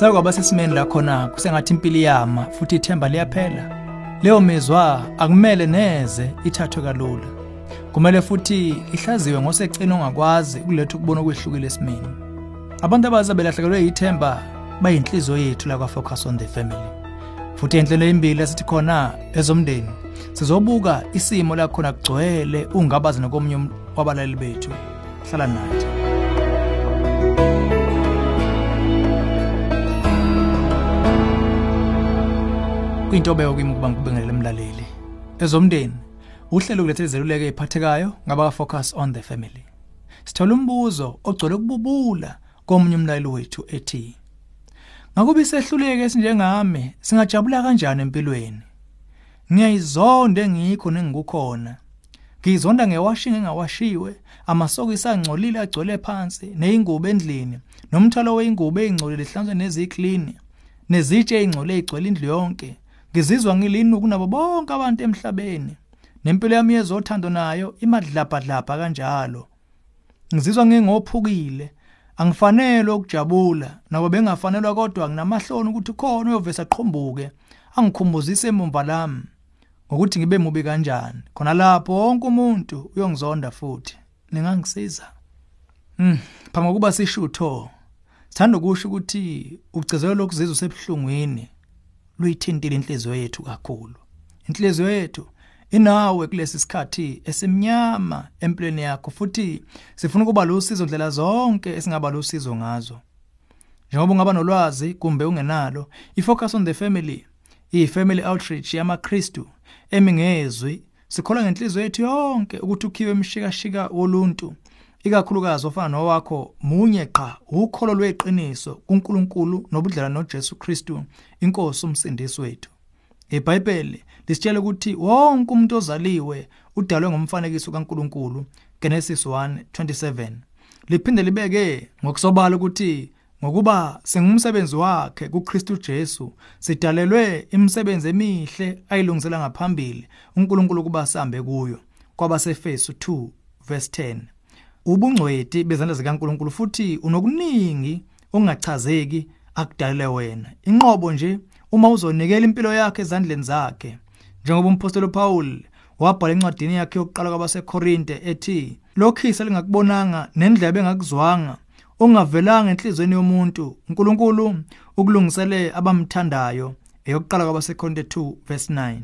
Sakwaba sesimeni la khona kusengathi impilo iyama futhi ithemba liyaphela. Leyo mizwa akumele neze ithathwe kalula. Kumele futhi ihlaziwe ngosecina ongakwazi ukuletha ukubona okwehlukile esimeni. Abantu abaza belahlekelwe yithemba bayinhliziyo yethu la kwa Focus on the Family. Futhi enhlelo embili esithi khona ezomndeni sizobuka isimo la khona kugcwele ungabazi nokomunye wabalali bethu. Hlala nathi. Kuyintobeko kimi ukuba ngikubingelele emlaleli ezomndeni uhlelo kulethele izeluleko eziphathekayo ngaba focus on the family. Sithola umbuzo ogcwele ukububula komunye umlaleli wethu ethi ngakuba isehluleke esinjengami singajabula kanjani empilweni? Ngiyayizonda engikho nengikukhona ngizonda ngewashing engawashiwe amasoko isangcolile agcwele phansi neyingubo endlini nomthwalo weingubo ezingcolile hlanzwe neziklini nezitshe ezingcole ezigcwele indlu yonke. Ngizizwa ngilini kunabo bonke abantu emhlabeni? Nempilo yami yezothando nayo imadlabhadlabha kanjalo. Ngizizwa ngingophukile. Angifanele ukujabula nabo bengafanelwa kodwa nginamahloni ukuthi khona uyovesa aqhumbuke angikhumbuzise emumva lami ngokuthi ngibe mubi kanjani. Khona lapho wonke umuntu uyongizonda futhi. Ningangisiza? Mm phambi kokuba sishutho sithanda ukusho ukuthi ugcizelelo lokuzizwa usebhlungwini luyithintile inhliziyo yethu kakhulu. Inhliziyo yethu inawe kulesi sikhathi esimnyama empilweni yakho futhi sifuna ukuba lusizo ndlela zonke esingaba lusizo ngazo. Njengoba ungaba nolwazi kumbe ungenalo ifocus on the family i-family outreach yamaKristu emingezwi sikhola ngenhliziyo yethu yonke ukuthi ukhiwe emshikashika woluntu. Ikakhulukazi ofana nowakho munye qa ukholo lweqiniso kuNkulunkulu nobudlelwano noJesu Kristu inkosi umsindisi wethu. eBhayibheli lisitshela ukuthi wonke umuntu ozaliwe udalwe ngomfanekiso kaNkulunkulu Genesis 1:27 liphinde libeke ngokusobala ukuthi ngokuba singumsebenzi wakhe kuKristu Jesu sidalelwe imisebenzi emihle ayilungisela ngaphambili uNkulunkulu kuba sambe kuyo kwabasefesu 2 verse 10 ubungcweti bezandla zikaNkuluNkulu futhi unokuningi ongachazeki akudalele wena. Inqobo nje uma uzonikela impilo yakhe ezandleni zakhe njengoba umpostoli Paul wabhala encwadini yakhe yokuqala kwabaseKorinte ethi lokhisa lingakubonanga nendlebe engakuzwanga ongavelanga enhlizweni yomuntu uNkulunkulu ukulungisele abamthandayo eyokuqala kwabaseKorinte 2 verse 9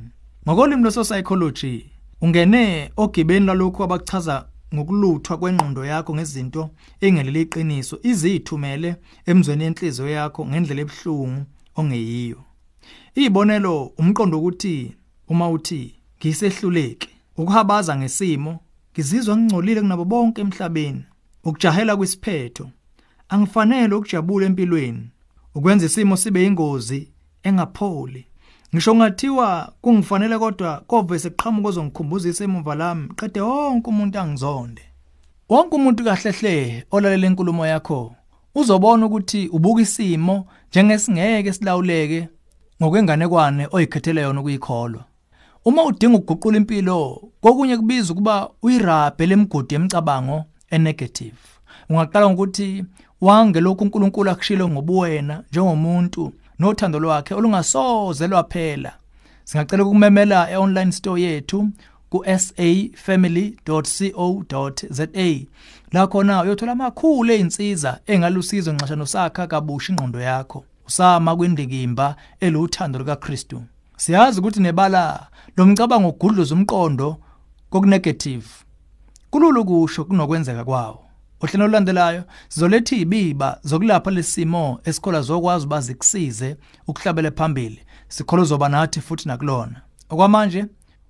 ngokolimi lweso psychology ungene ogibeni lalokho abachaza ngokuluthwa kwengqondo yakho ngezinto engelele iqiniso izithumele emzweni yenhliziyo yakho ngendlela ebhlungu ongeyiyo. Izibonelo umqondo ukuthi uma uthi ngisehluleke ukuhabaza ngesimo ngizizwa ngingcolile kunabo bonke emhlabeni ukujahela kwisiphetho angifanele ukujabula empilweni ukwenza isimo sibe ingozi engapholi. Ngisho ngathiwa kungifanele kodwa kovese qhamuka ozongikhumbuzisa emuva lami qede wonke umuntu angizonde. Wonke umuntu kahlehle olalela inkulumo yakho uzobona ukuthi ubuka isimo njengesingeke silawuleke ngokwenganekwane oyikhethele yona ukuyikholwa. Uma udinga ukuguqula impilo kokunye kubiza ukuba uyirabhe lemgodi yemicabango enegative. Ungaqala ngokuthi wange lokhu uNkulunkulu akushilo ngobuwena njengomuntu nothando lwakhe olungasoze lwaphela singacela ukumemela e-online store yethu ku safamily.co.za la khona uyothola amakhulu einsiza engalusizo nxasha nosakha kabusha ingqondo yakho. Usama kwindikimba eluthando lukaKristu. Siyazi ukuthi nebala lomcabango ogudluza umqondo kokunegative. Kululu kusho kunokwenzeka kwawo. Ohlelo olulandelayo sizoletha izibiba zokulapha lesimo esikhola zokwazi bazikusize ukuhlabela phambili. Sikhola uzoba nathi futhi nakulona. Okwamanje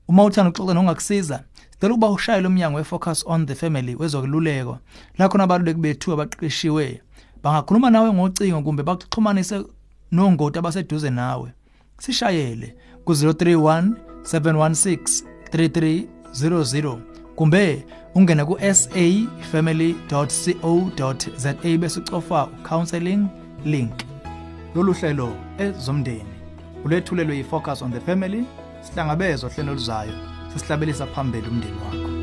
uma uthanda ukuxoxa nongakusiza sicela ukuba ushayele umnyango we-focus on the family wezokululeko. La khona abaluleki bethu abaqeqeshiwe. Bangakhuluma nawe ngocingo kumbe bakuxhumanise nongoti abaseduze nawe. Sishayele ku-031 716 3300 kumbe ungene ku safamily.co.za bese ucofa counseling link. Lolu hlelo ezomndeni ulethulelwe yi-focus on the family sihlangabezwa hlelo luzayo sisihlabelisa phambili umndeni wakho.